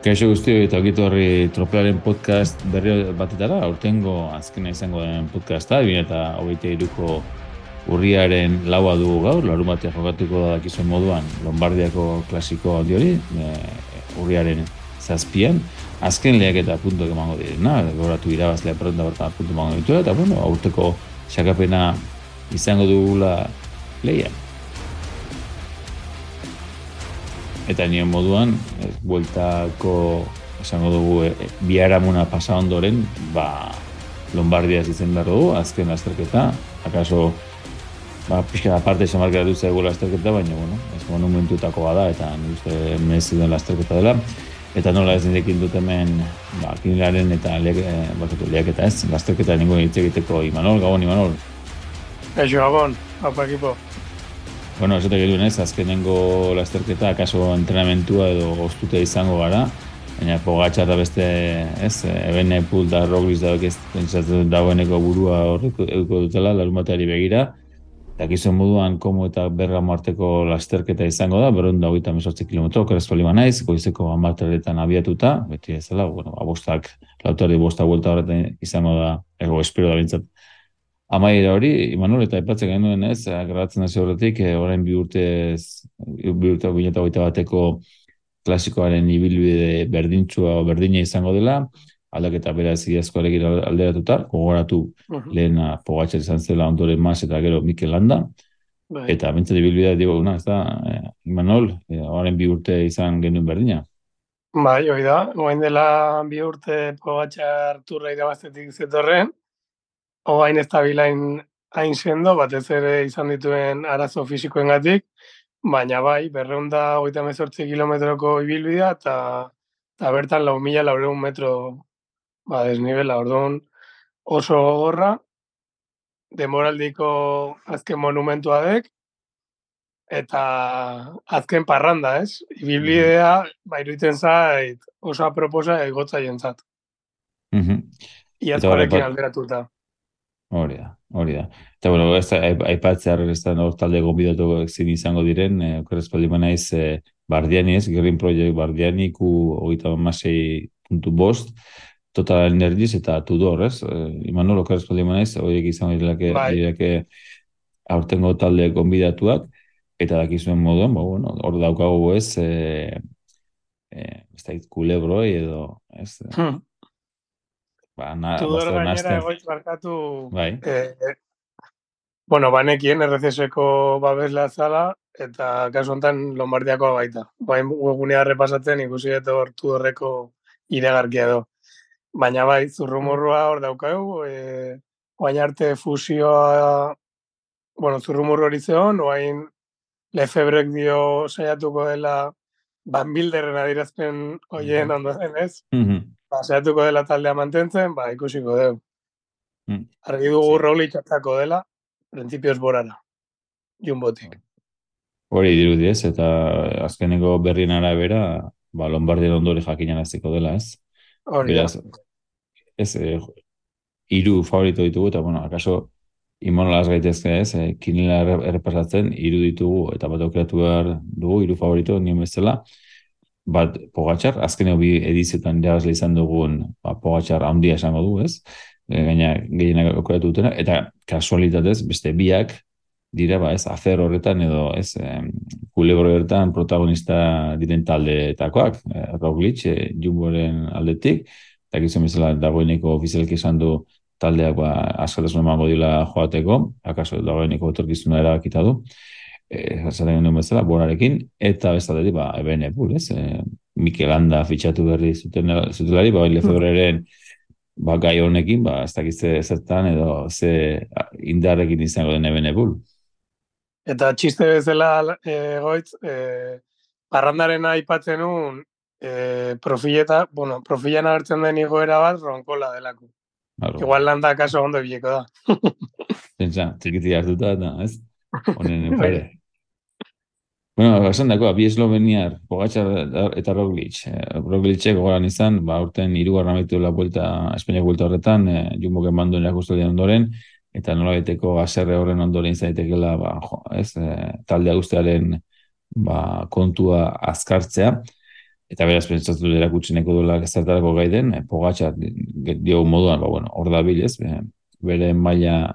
Kaixo guzti eta okitu horri tropearen podcast berri batetara, aurtengo azkena izango den podcasta, bine eta hogeita iruko urriaren laua dugu gaur, laru batea jokatuko da dakizuen moduan Lombardiako klasiko handi hori, e, urriaren zazpian, azken lehiak eta punto emango direna, goratu irabazlea perronda bertan punto emango ditu, eta bueno, aurteko xakapena izango dugula lehian. Eta nio moduan, ez, bueltako, esango dugu, e, biharamuna pasa ondoren, ba, Lombardia zitzen behar dugu, azken lasterketa, akaso, ba, pixka aparte esan markera duz egu lasterketa, baina, bueno, ez monumentutako bada, eta uste mezi den lasterketa dela, eta nola ez nirekin dut hemen, ba, kinilaren eta leak, e, leak eta ez, lasterketa ningu hitz egiteko Imanol, Gabon, Imanol. Eixo, Gabon, hau ekipo. Bueno, ez dut ez, azkenengo lasterketa, akaso entrenamentua edo oztute izango gara, baina pogatxa da beste, ez, ebene pul da rogliz da ez pentsatzen dagoeneko burua horreko dutela, larun begira, eta gizon moduan komo eta berga marteko lasterketa izango da, berron da hogeita mesortzi kilometro, keraz pali naiz, goizeko amartaretan abiatuta, beti ez dela, bueno, abostak, lautari bostak vuelta horretan izango da, ego espero da bintzat, Amaiera hori, Imanol, eta epatzen genuen ez, agarratzen hasi horretik, e, orain bi urte, bi urte, bi bateko klasikoaren ibilbide berdintzua o berdina izango dela, aldaketa beraz iazko alegin alderatuta, gogoratu uh -huh. lehen pogatxer izan zela ondoren mas eta gero Mikel Landa, bai. eta bintzat ibilbidea digo, una, ez da, e, Imanol, e, orain bi urte izan genuen berdina. Bai, hoi da, goain dela bi urte pogatxar turra irabaztetik zetorren, oain ez da bilain hain sendo, batez ere izan dituen arazo fizikoengatik, baina bai, berreunda oita mezortzi kilometroko ibilbidea, eta, eta bertan lau mila laureun metro ba, desnibela, orduan oso gogorra, demoraldiko azken monumentua dek, eta azken parranda, ez? Ibilbidea, mm -hmm. ba, iruiten zait, oso aproposa egotza jentzat. Mm -hmm. Iazkoarekin alderatuta. Hori da, hori da. Eta, bueno, ez da, aipatzea ez da, nor talde gombidatu zin izango diren, eh, okeraz paldi naiz, eh, Bardiani ez, Green Project Bardiani, ku hogeita masei puntu bost, Total Energies eta Tudor, ez? Eh, Imanol, okeraz paldi naiz, horiek izango direlake, bai. direlake aurtengo talde gombidatuak, eta dakizuen moduan, ba, bueno, hor daukagu ez, eh, eh, ez da, kulebroi edo, ez, hmm. Ba, na, Tudor gainera egoitz barkatu... Bai. Eh, eh, bueno, banekien RCS-eko babesla zala, eta kasu honetan Lombardiako baita. Bain webunea repasatzen ikusi eta hor Tudorreko iregarkia edo. Baina bai, zurrumurrua hor daukau, e, oain arte fusioa, bueno, zurrumurru hori zeon, oain Lefebrek dio saiatuko dela Van Bilderen adirazpen oien mm -hmm. ondo ez? Mm paseatuko dela taldea mantentzen, ba, ikusiko dugu. Mm. Argi dugu sí. roli txatzako dela, principios borara, jumbotik. Hori dirudi ez, eta azkeneko berrien arabera, ba, Lombardien ondori jakinan aziko dela ez. Hori Beraz, ez, e, iru favorito ditugu, eta bueno, akaso, imonolaz gaitezke ez, e, kinila errepasatzen, iru ditugu, eta bat aukeratu behar dugu, iru favorito, nien bezala, bat pogatxar, azken bi ediziotan jabazle izan dugun ba, pogatxar handia esango du, ez? E, gaina gehienak okoratu dutena, eta kasualitatez, beste biak dira, ba, ez, afer horretan edo, ez, e, kulebro horretan protagonista diren taldeetakoak, e, Roglic, e, Jumboren aldetik, eta gizien bezala dagoeneko ofizialki esan du taldeak ba, askatasun emango dila joateko, akaso dagoeneko etorkizuna erabakita du eh esaten genuen bezala borarekin eta bestatik ba eben epul, ez? E, Mikel Anda fitxatu berri zuten zutelari, ba Lefebreren ba gai honekin, ba ez dakiz zertan edo ze indarrekin izango den eben epul. Eta txiste bezala eh goitz eh parrandaren aipatzen un eh profileta, bueno, profilan agertzen den igoera bat ronkola delako. Igual landa kaso ondo bileko da. Pentsa, txikiti hartuta, da, ez? Honen epare. Bueno, esan dako, bi esloveniar, Pogacar eta Roglic. Eh, Roglicek gogoran izan, ba, urten irugarra maitu la vuelta, Espainiak vuelta horretan, eh, jumbo gen bandu ondoren, eta nola beteko aserre horren ondoren zaitekela, ba, jo, ez, eh, talde guztiaren ba, kontua azkartzea. eta beraz pentsatu dut erakutsi neko duela zertarako gai den, e, pogatxar dio moduan, ba, bueno, hor da bilez, bere maila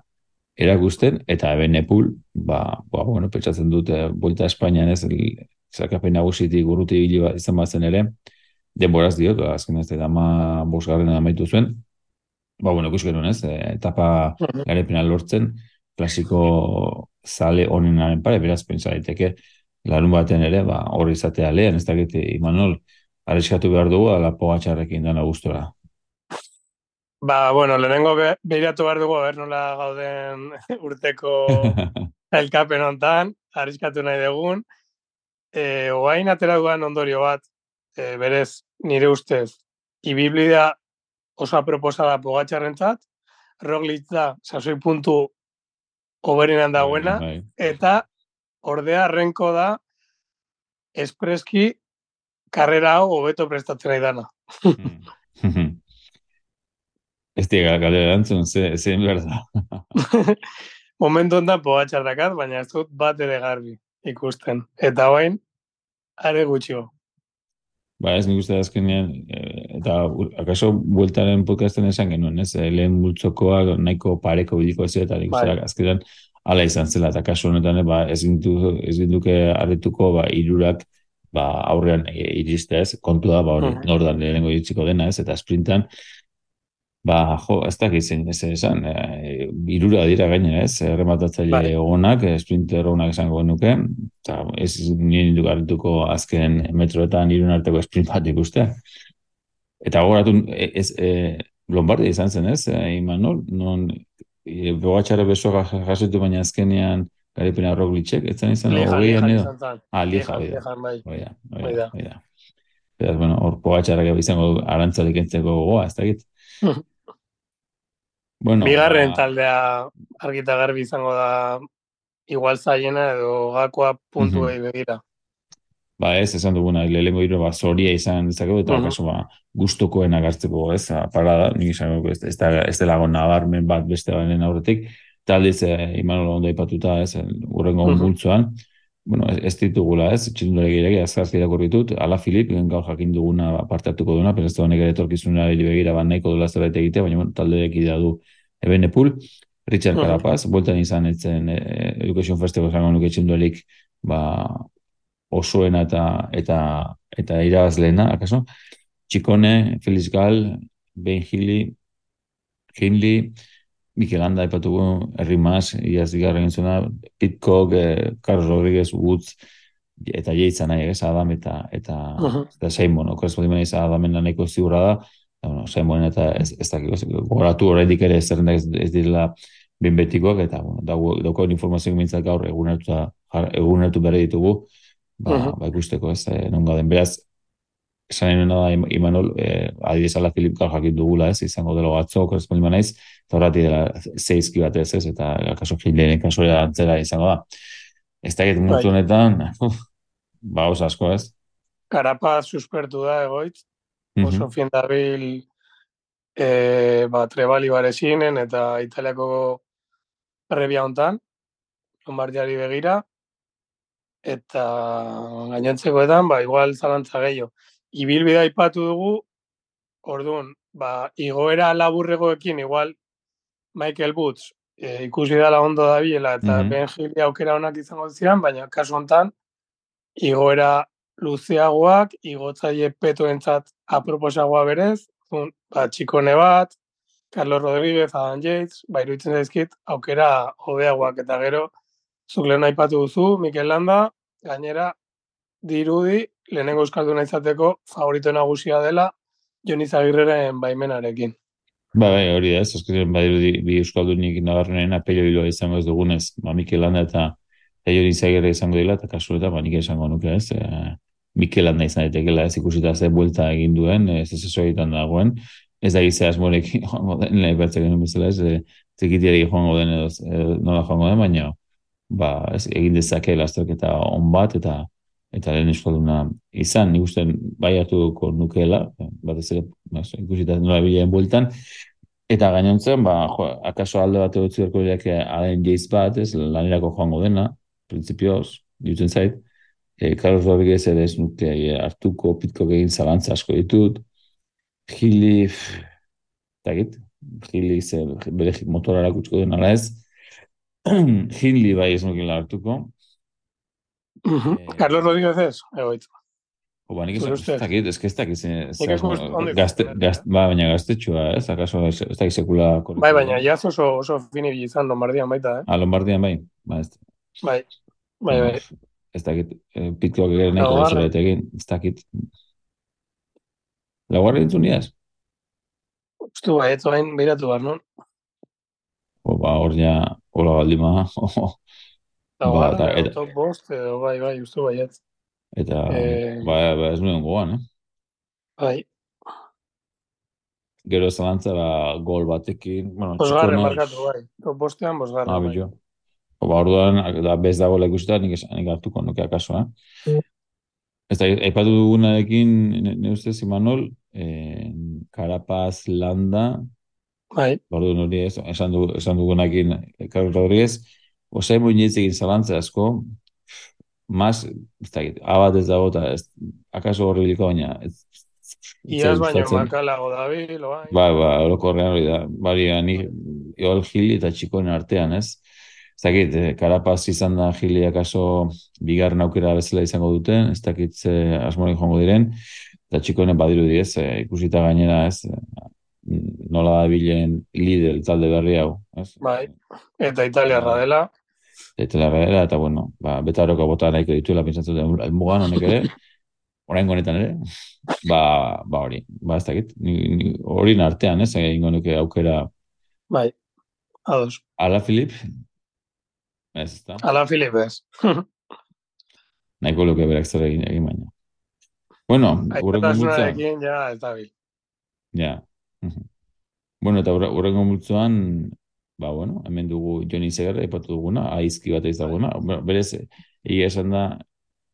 erakusten, eta eben epul, ba, ba, bueno, pentsatzen dut, e, buelta Espainian ez, zakapen nagusitik urruti hili izan bazen ere, denboraz diot, ba, azken ez da ma bosgarren amaitu zuen, ba, bueno, ikus ez, e, etapa garepena lortzen, klasiko zale honenaren pare, beraz, pentsa daiteke, larun baten ere, ba, hori izatea lehen, ez dakit, Imanol, arreskatu behar dugu, ala pogatxarrekin dana gustora. Ba, bueno, lehenengo be, behiratu behar dugu, ber nola gauden urteko elkapen hontan, arriskatu nahi dugun. E, oain atera duan ondorio bat, e, berez, nire ustez, ibiblidea oso aproposada pogatxarrentzat, roglitz da, sasoi puntu oberinan dagoena, bai, bai. eta ordea renko da espreski karrera hau hobeto prestatzen nahi dana. Ez diga, galera antzun, zein behar da. Momentu ondan pogatxarrakat, baina ez dut bat ere garbi ikusten. Eta bain, are gutxio. Ba, ez nik uste azkenean, eh, eta akaso bueltaren podcasten esan genuen, ez? Eh, lehen multzokoa nahiko pareko biliko ez eta nik uste bai. azkenean ala izan zela, eta kaso honetan, ba, ez gintu, ez gintuke arretuko, ba, irurak, ba, aurrean iriste ez, kontu da, ba, hori, mm -hmm. nordan lehenengo dena ez, eta sprintan, ba, jo, ez da gizen, ez esan, e, irura dira gaine ez, errematatzaile bai. onak, e, sprinter onak esango genuke, eta ez nire nindu garrituko azken metroetan irun arteko sprint bat ikuste. Eta gogoratu, e, ez, e, Lombardia izan zen ez, e, Imanol, non e, bogatxare besoa jasitu baina azkenean garipena roglitzek, ez zen izan hogeian edo? Ah, lija, oida. Oida, oida. Beraz, bueno, hor bogatxarrak izango arantzalik entzeko gogoa, ez da git? bueno, Bigarren ba... taldea argita garbi izango da igual zaiena edo gakoa puntu mm begira. Ba ez, esan duguna, lehenko hiru ba, zoria izan dezakegu, eta uh -huh. kasu, ba, gustukoen agartzeko, ez, parada, nik izan ez, ez, ez dela nabarmen bat beste baren aurretik, taldiz, eh, Imanol ondo ipatuta, ez, urrengo uh -huh. bueno, ez, ez ditugula, ez, txindure gehiagik, azkarzki ditut, ala Filip, gaur jakin duguna parte hartuko duna, pero ez da honek ere torkizunera begira, ba, nahiko dula zerbait egite, baina, bueno, talde ekidea du ebene pul, Richard Carapaz, uh -huh. izan etzen eh, Education Festival zango nuke txinduelik, ba, osoena eta eta eta irabazleena, akaso? Txikone, Feliz Gal, Ben Hili, Hinley, Mikel Anda ipatugu, Herri Mas, Iaz Digarra gintzuna, Pitcock, eh, Carlos Rodríguez, Woods, eta jeitza nahi, ez, Adam eta eta, uh -huh. eta Simon, okorazpo dimen izan Adamen nahiko ziurra da, bueno, Simon eta ez, ez dakiko, goratu horretik ere ez ez, ez direla ben betikoak, eta bueno, dauko informazio mintzak gaur egunertu, egunertu bere ditugu, ba, uh -huh. ba ikusteko ez, eh, non gaden. Beraz, esan nahi da, Imanol, eh, adibidez ala Filip jakin dugula ez, izango delo atzo, korrespondi manaiz, eta horrati dela zeizki bat ez ez, eta kaso Hilenen kasuera antzera izango da. Ez da egit mutu bai. honetan, ba, oso asko ez. Karapa suspertu da, egoitz, oso uh -huh. fiendabil e, ba, trebali barezinen, eta italiako rebia hontan, Lombardiari begira, eta gainontzekoetan, ba, igual zalantza gehiago. Ibilbida ipatu dugu, orduan, ba, igoera laburregoekin, igual, Michael Boots, e, ikusi dala ondo da biela, eta mm -hmm. Ben aukera honak izango zian, baina kasu hontan, igoera luzeagoak, igotzaile petoentzat aproposagoa berez, un, ba, txikone bat, Carlos Rodríguez, Adam Yates, ba, iruditzen daizkit, aukera hobeagoak eta gero, zuk lehen aipatu duzu, Mikel Landa, gainera, dirudi, lehenengo euskaldu izateko favorito nagusia dela, Joni Zagirreren baimenarekin. Ba, bai, hori da, ez, eskizien, bai, bi euskaldu nik nabarrenen apelio izango ez dugunez, ba, Mikel Landa eta Joni Zagirre izango dila, eta kasu eta, ba, nik izango nuke ez, e, Mikel Landa izan daitekeela ez ikusita ze buelta egin duen, ez ez ez dagoen, ez da gizea asmorek joango den, lehi batzak genuen bezala ez, e, zekitiari joango den edo, nola joango den, baina, ba, ez, egin dezake lasterketa on bat eta eta lehen eskalduna izan, nik uste bai hartuko nukeela, bat ez ere, ikusita nola bilaen bueltan, eta gainontzen, ba, jo, akaso alde bat egotzi berko alen jeiz bat, ez, lanirako joango dena, prinsipioz, diutzen zait, e, Carlos Rodriguez ere ez nuke e, hartuko pitko egin zalantza asko ditut. Gili, eta git, Gili ze bere motorara kutsuko den ala ez. Gili bai ez nuke hartuko. Carlos Rodriguez ez, egoitza. O ba, nik ez dakit, ez ez dakit, ba, baina gaztetxua, ez, akaso, ez dakit sekula... Bai, baina jaz oso, oso fini izan Lombardian baita, eh? Ah, Lombardian bai, ba, ez. Bai, bai, bai. Ez dakit, eh, pitkoak nahi, ez dakit, egin, ez dakit. Laguarri entzun niaz? Ustu, bai, ez bain, behiratu bar, non? O, ba, hor ja, hola baldima, ba, eta, bost, edo, bai, bai, ustu, bai, ez. Eta, eh, ba, ba, ez nuen goan, eh? Bai. Gero zalantza, ba, gol batekin. Bueno, bosgarren markatu, bai. Bostean, bosgarren. Ah, bai. Ba, orduan, da, bez da gola ikustea, nik, nik hartuko nuke akaso, eh? Mm. Ez da, aipatu dugunarekin, ne ustez, Imanol, eh, Carapaz Landa, bai. Ordu hori ez, esan, du, esan dugunakin, Carlos Rodríguez, Osea, muñez egin zalantza asko, mas, ez da, abat ez dago, eta akaso horri biliko baina, ez, Iaz baina makalago da bil, bai. Ba, ba, orokorrean hori da. Bari, ni, joal gili eta txikoen artean, ez? Dakit, eh, karapaz izan da gili akaso bigarren aukera bezala izango duten, ez dakit ze asmorik joango diren, eta txikoenen badiru di, ez, eh, ikusita gainera, ez, nola da bilen lider talde berri hau, ez? Bai, eta italiarra dela, eta la era eta bueno, ba betaroko bota nahiko dituela pentsatzen dut mugan honek ere. Orain honetan ere, ba, ba hori, ba ez dakit, hori artean, ez, egin nuke aukera. Bai, ados. Ala Filip? Ez, ez Ala Filip, ez. Nahiko luke berak zer egin egin baina. Bueno, urrengo multzoan. Ja, ez da Ja. bueno, eta urrengo multzoan, ba, bueno, hemen dugu Joni Segarra epatu duguna, aizki bat ez daguna, berez, egia esan da,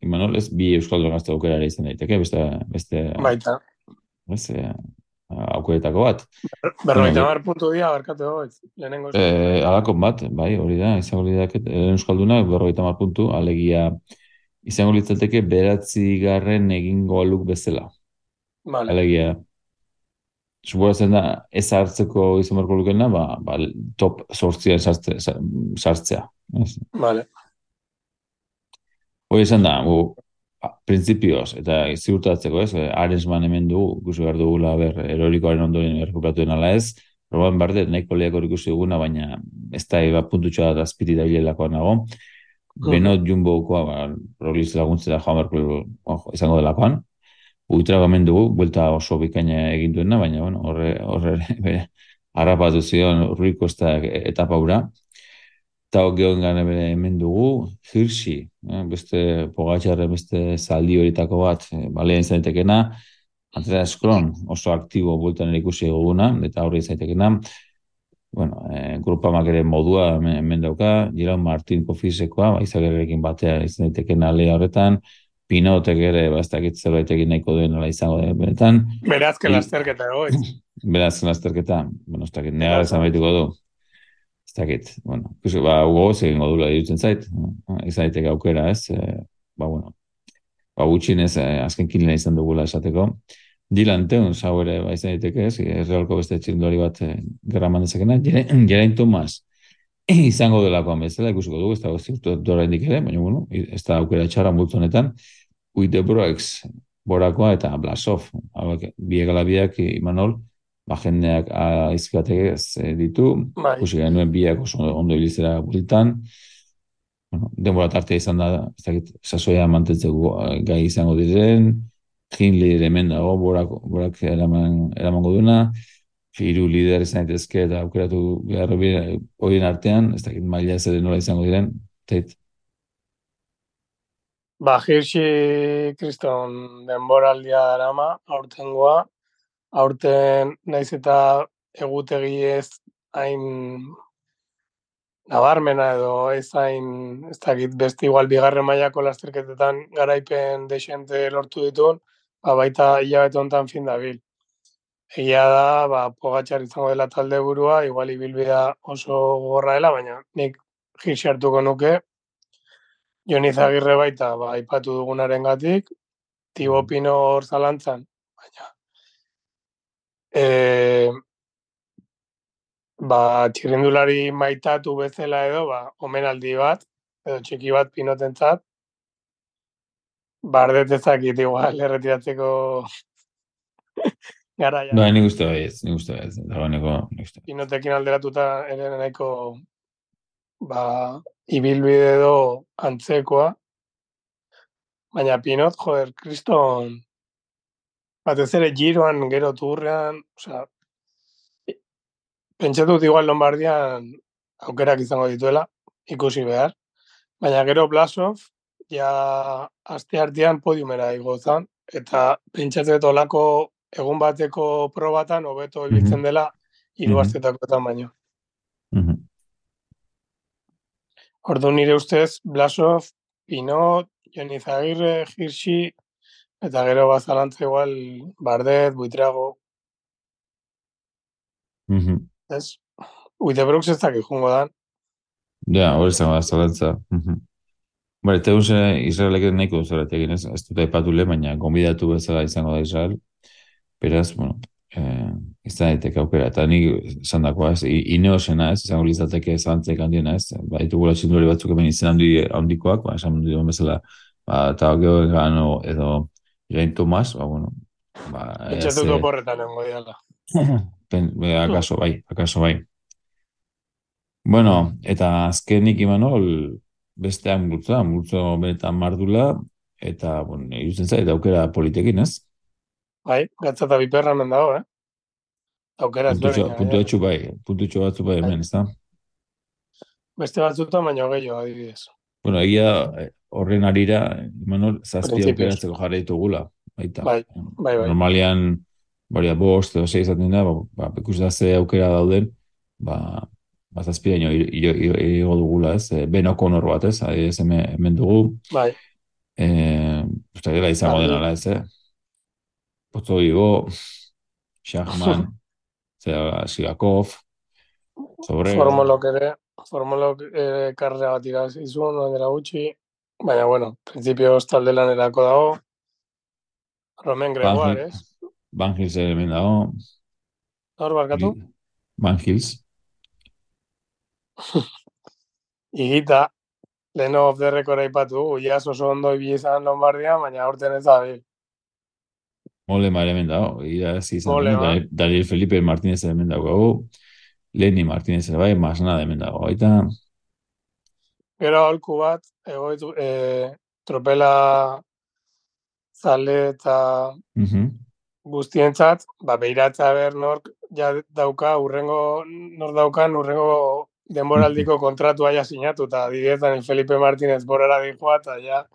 Imanol, ez bi euskal gazte aukera izan daiteke, beste, beste, baita, ez, eh, aukeretako bat. Berroita bar puntu dia, barkatu lehenengo. Eh, alakon bat, bai, hori da, izango litzateke, euskalduna, berroita mar puntu, alegia, izango litzateke, beratzi garren egingo aluk bezala. Vale. Alegia, suporatzen da ez hartzeko izan beharko lukena, ba, ba, top sortzia sartzea. Vale. Hoi esan da, gu, prinsipioz, eta ziurtatzeko ez, Arensman hemen du, ikusi behar dugula, ber, erorikoaren ondoren errekuperatu ala ez, Roban Bardet, nahiko lehiak ikusi duguna, baina ez da eba puntutxoa da azpiti da hilelakoa nago. Benot jumbo ba, roliz laguntzea joan berko izango delakoan ultra gomen dugu, buelta oso bikaina egin duena, baina bueno, horre, horre, bere, harrapatu zion ruiko ez da etapa ura. Eta geon bere hemen dugu, hirsi, eh, beste pogatxarre, beste zaldi horitako bat, eh, balea izaitekena, Andrea Skron oso aktibo bueltan ikusi eguna, eta horri izaitekena, bueno, eh, grupamak ere modua hemen, dauka, Giron Martin Kofisekoa, ba, izagerrekin batea izan daitekena lea horretan, pinotek ere, ba, ez dakit zerbait egin nahiko duen ala izango da, benetan. Berazken lasterketa, oi? Berazken lasterketa, bueno, ez dakit, negar ezan baituko du. Ez dakit, bueno, kusi, ba, ugo egin godula dirutzen zait, izan daiteke aukera, ez, e, ba, bueno, ba, gutxinez, e, azken kinila izan dugula esateko. Dilan teun, zau ere, ba, izan daiteke, ez, errealko beste txindori bat e, gerra mandezakena, Gerain Tomas, izango delakoan bezala, ikusiko dugu, ez da, dora indik ere, baina, bueno, ez da aukera txara multu honetan, Uidebroeks borakoa eta Blasov, hauek biegala biak Imanol, ba jendeak aizkatek ez eh, ditu, bai. kusi genuen biak oso ondo hilizera bultan, bueno, denbora tarte izan da, ez dakit, sasoia mantentzeko eh, gai izango diren, Hinli hemen dago, borak, borak eraman, eramango duena, hiru lider izan daitezke eta aukeratu behar horien artean, ez dakit maila ez nola izango diren, tait, Ba, Hirsi kriston denboraldia darama, aurtengoa, aurten naiz eta egutegi ez hain nabarmena edo ez hain, ez dakit, beste igual bigarren mailako lasterketetan garaipen desente lortu dituen, ba, baita hilabete honetan fin dabil. Egia da, ba, pogatxar izango dela talde burua, igual ibilbidea oso gorra dela, baina nik hirsi hartuko nuke, Joni Zagirre baita, ba, ipatu dugunaren gatik, Tibo Pino hor zalantzan, baina, e, ba, txirrindulari maitatu bezala edo, ba, omenaldi bat, edo txiki bat pinotentzat, bardet ezakit igual, erretiratzeko gara ja. Ba, nik uste bai ez, nik uste bai ez, dagoeneko, nik uste. Pinotekin alderatuta ere nahiko, ba, ibilbide edo antzekoa, baina Pinot, joder, kriston, batez ere giroan, gero turrean, osea, pentsatut igual Lombardian aukerak izango dituela, ikusi behar, baina gero Blasov, ja aste artean podiumera igozan, eta pentsatzen olako egun bateko probatan hobeto ibiltzen mhm. dela hiru mm -hmm. baino. Mm Ordu nire ustez, Blasov, Pinot, Joni Zagirre, Hirsi, eta gero bazalantza igual, Bardet, Buitrago. Mm -hmm. Ez? Uite Brooks ez dakik jungo dan. Ja, hori zango da zalantza. Mm Bara, eta uze Israelek nahiko duzera egin ez, ez dut aipatu le, baina gombidatu bezala izango da Israel. Beraz, bueno, eh, izan daiteke aukera. Eta nik esan dagoa ez, ineosena ez, izango litzateke zantzek handiena ez, ba, ditu gula txinduri batzuk hemen izan handi handikoak, ba, esan dut bezala, ba, eta geho gano edo Irain Tomas, ba, bueno, ba, Etxatuko eh, porretan nengo diala. Akaso bai, akaso bai. Bueno, eta azkenik Imanol, bestean multzo, multzo benetan mardula, eta, bueno, irutzen zait, aukera politekin, ez? Bai, gatza eta biperra hemen dago, eh? Aukera ez. Puntu etxu bai, puntu etxu batzu bai hemen, ez da? Beste batzuta, baina gehiago, adibidez. Bueno, egia eh, horren arira, Imanol, zazpi aukeratzeko jarraitu gula. Baita. Bai, bai, bai. Normalian, baria bost, edo sei izaten da, ba, ba ikus da ze aukera dauden, ba, ba zazpi daño igo dugula, ez? E, ben O'Connor bat, ez? Ez hemen dugu. Bai. Eh, usta dela izango bai. dena, ez? Eh? Potzo Igo, Shahman, zera, Sigakov, sobre... Formolok ere, Formolok ere karrea bat iraz izun, no dela gutxi, baina, bueno, principio talde erako dago, Romen Gregoire, ez? Van Hils ere hemen dago. Hor, barkatu? Van Hils. Igita, leno of the record aipatu, uiaz oso ondo ibili izan Lombardia, baina aurten ez da bil. Mole ma hemen dago, ira ez izan, Daniel, Daniel Felipe Martínez hemen dago, Lenny Martínez ere bai, masna hemen dago, baita. Gero alku bat, egoitu, e, tropela zale eta uh -huh. guztientzat, ba, behiratza ber nork ja dauka, urrengo, nor daukan, urrengo denboraldiko kontratu aia sinatu, eta diretan el Felipe Martínez borera dihoa, eta ja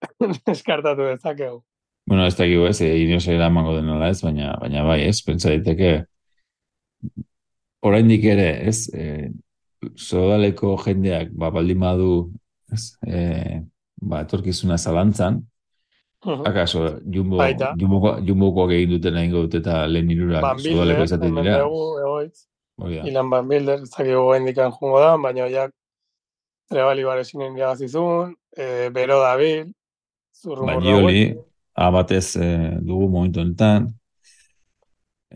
eskartatu dezakegu. Bueno, ez dakigu ez, e, inoz eramango denola ez, baina, baina bai ez, pentsa diteke oraindik ere, ez, e, sodaleko jendeak, ba, baldin badu, ez, e, ba, etorkizuna zalantzan, Uh Akaso, jumbo, jumbo, jumbo, egin duten egin dute eta lehen irurak sodaleko izaten dira. Ilan Van Bilder, ez dakik gogoen jungo da, baina jak trebali bare zinen iragazizun, e, bero da bil, zurru Baioli, abatez e, dugu momentu enten.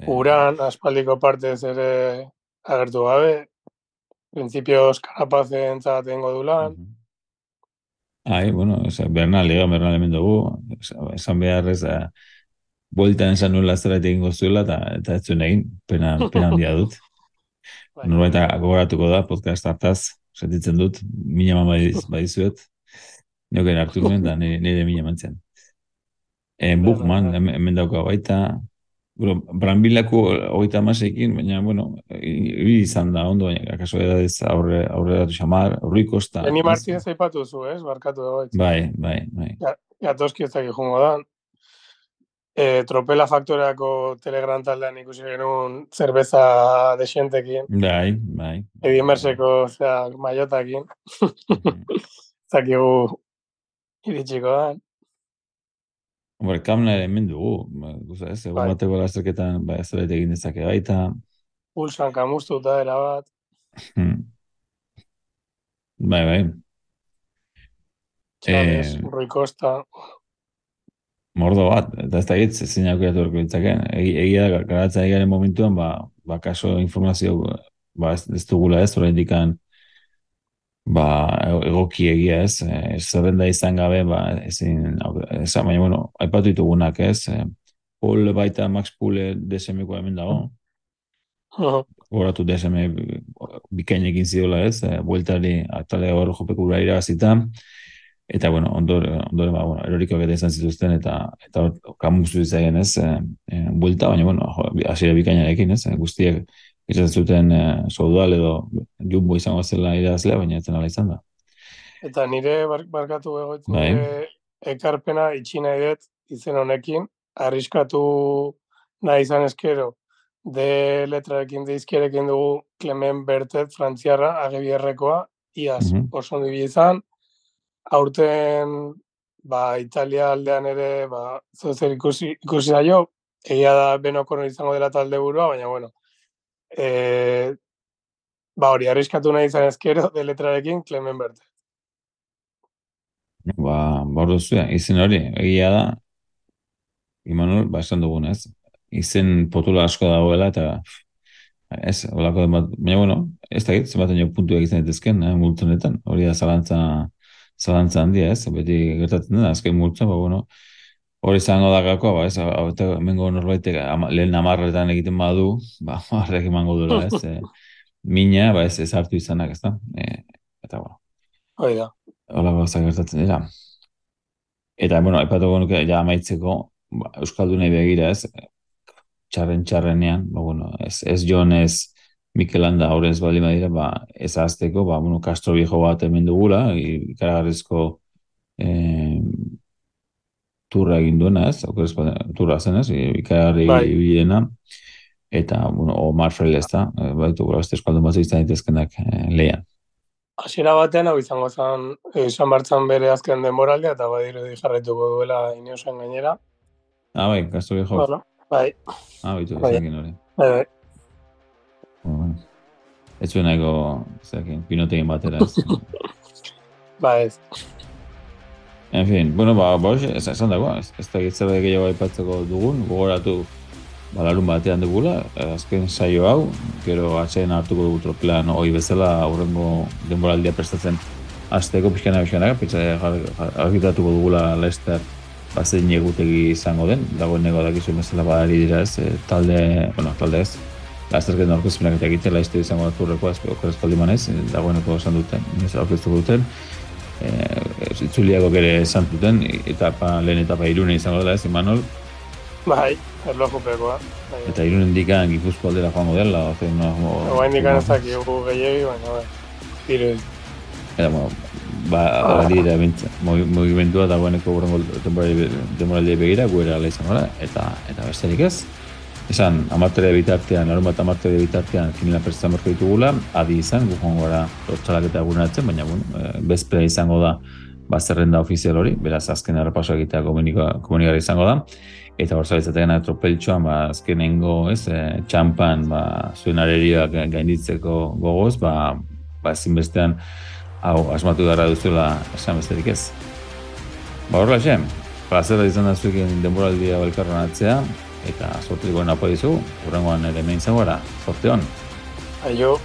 Uran, aspaldiko partez ere agertu gabe, principios karapazen zaten godulan. Uh -huh. Ai, bueno, esa, Bernal, ega, Bernal hemen dugu, esan behar ez, Buelta esan nuela zera egingo zuela, eta, eta ez zuen egin, pena, pena handia dut. Bai. Norbait agoratuko da podcast hartaz, sentitzen dut, mina mama badizuet, neoken hartu nuen, da nire mina mantzen. E, Buchman, hemen dauka baita, bueno, Brambilako hogeita amasekin, baina, bueno, hori izan da, ondo, baina, akaso edadez aurre, aurre datu xamar, aurriko esta. Eni Martínez aipatu zu, ez? Barkatu dago. Bai, bai, bai. Ja, ja toski ez dakik jungo da e, tropela faktoreako telegram taldean ikusi genuen zerbeza desientekin. Bai, bai. Edi emerseko, zera, maiotakin. Zakigu iritsiko da. Ere hemen dugu. Guza, ez, egun bai. bateko lasterketan, ez dut egin dezake baita. Pulsan kamustu eta erabat. Hmm. Bai, bai. Chaves, eh, Rui Costa. Mordo bat, eta ez da hitz, zein aukeratu erko ditzaken. Egia da, garatza egaren momentuan, ba, ba kaso informazio, ba, ez, ez dugula ez, hori indikan, ba, egoki egia ez, ez zerrenda izan gabe, ba, ezin, ez, baina, bueno, aipatu ditugunak ez, Paul baita Max Pule DSM-ko hemen dago. Horatu DSM bikainekin zidola ez, bueltari atale hor jopeko gura irabazita, eta bueno, ondore, ondore ba, bueno, erorikoak eta izan zituzten, eta eta kamuzu izaien ez, e, e, buelta, baina bueno, hasiera bikainarekin ez, e, guztiak izan zuten e, soudal edo jumbo izango zela irazlea, baina etzen ala izan da. Eta nire barkatu egoitzen bai. ekarpena itxina edet izen honekin, arriskatu nahi izan eskero, de letrarekin de izkierekin dugu Clement Bertet, frantziarra, agebierrekoa, iaz, mm -hmm. oso izan, aurten ba, Italia aldean ere ba, zozer ikusi, ikusi da jo, egia da benoko izango dela talde burua, baina bueno, e, ba hori, arriskatu nahi izan ezkero de letrarekin Clement Berte. Ba, bordo zuen, izen hori, egia da, Imanol, ba, esan dugun, ez? Izen potula asko dagoela, eta ez, holako, baina, bueno, ez da git, zenbaten jo puntu egiten dituzken, eh, multonetan, hori da zalantza, zalantza handia, ez? Beti gertatzen da, azken multza, ba, bueno, hori zango da gakoa, ba, ez, eta mengo norbaitek ama, lehen amarretan egiten badu, ba, horrek emango dula, ez? E, mina, ba, ez, ez hartu izanak, ez da? E, eta, ba. Hori da. Hola, ba, gertatzen dira. Eta, bueno, epatuko nuke, ja, amaitzeko, ba, Euskaldunei begira, ez? Txarren txarrenean, ba, bueno, ez, ez Jon, ez Mikelanda horrez bali badira, ba, ez azteko, ba, bueno, Castro Viejo bat hemen dugula, ikaragarrizko eh, turra egin duena, ez? Okeres, turra zen, ez? Ikaragarri bai. eta, bueno, Omar Freile ez da, e, baitu gura beste eskaldun bat izan ditezkenak e, lehian. Hasiera batean, hau izango zen, izan bartzan bere azken denboraldea, eta badiru di jarretuko duela iniosan gainera. Ah, bai, Castro Viejo. Bueno, bai. Ah, bitu, bai. hori. Bai, bai. Ez zuen nago, zekin, pinotegin batera ba ez. En fin, bueno, ba, ba, ez, esan dago, ez, ez da gitzera da gehiago aipatzeko dugun, gogoratu balarun batean dugula, azken saio hau, gero atxeen hartuko dugu tropelan hoi bezala aurrengo denboraldia prestatzen azteko pixkana pixkana, pitza argitatuko dugula Lester bazen egutegi izango den, dagoeneko dakizu bezala badari dira ez, eh, talde, bueno, talde ez, azterken aurkezpenak eta egiten laizte izango da turrekoa okeraz kaldi manez, dagoeneko esan duten, ez aurkeztuko duten, e, itzuliago ere esan duten, etapa, lehen etapa irune izango dela ez, Imanol? Bai, erlojo pekoa. Bai. Eta irune indikan gipuzko aldera joango dela, oze, no? Bai, indikan ez daki egu gehiagi, baina, bai, iru. Eta, bueno, ba, ah. dira bintza, movimentua dagoeneko burrengo demoraldi begira, guera ala izango da, eta, eta besterik ez, Esan, amatere bitartean, larun bat amatere bitartean kinela prestatzen berko ditugula, adi izan, gukon gara tortxalak eta egunatzen, baina bueno, e, bezpera izango da bazerrenda ofizial hori, beraz azken errepaso egitea komunikari izango da. Eta hor zaitzatean atropeltxoan, ba, azkenengo, ez, e, txampan, ba, zuen arerioak gainditzeko gogoz, ba, ba, ezinbestean, hau, asmatu dara duzuela esan besterik ez. Ba, horrela xem, plazera izan da zuekin denboraldia belkarran atzea, eta sortu digoen apo dizu, urrengoan ere meintzen gara, sorte hon. Aio.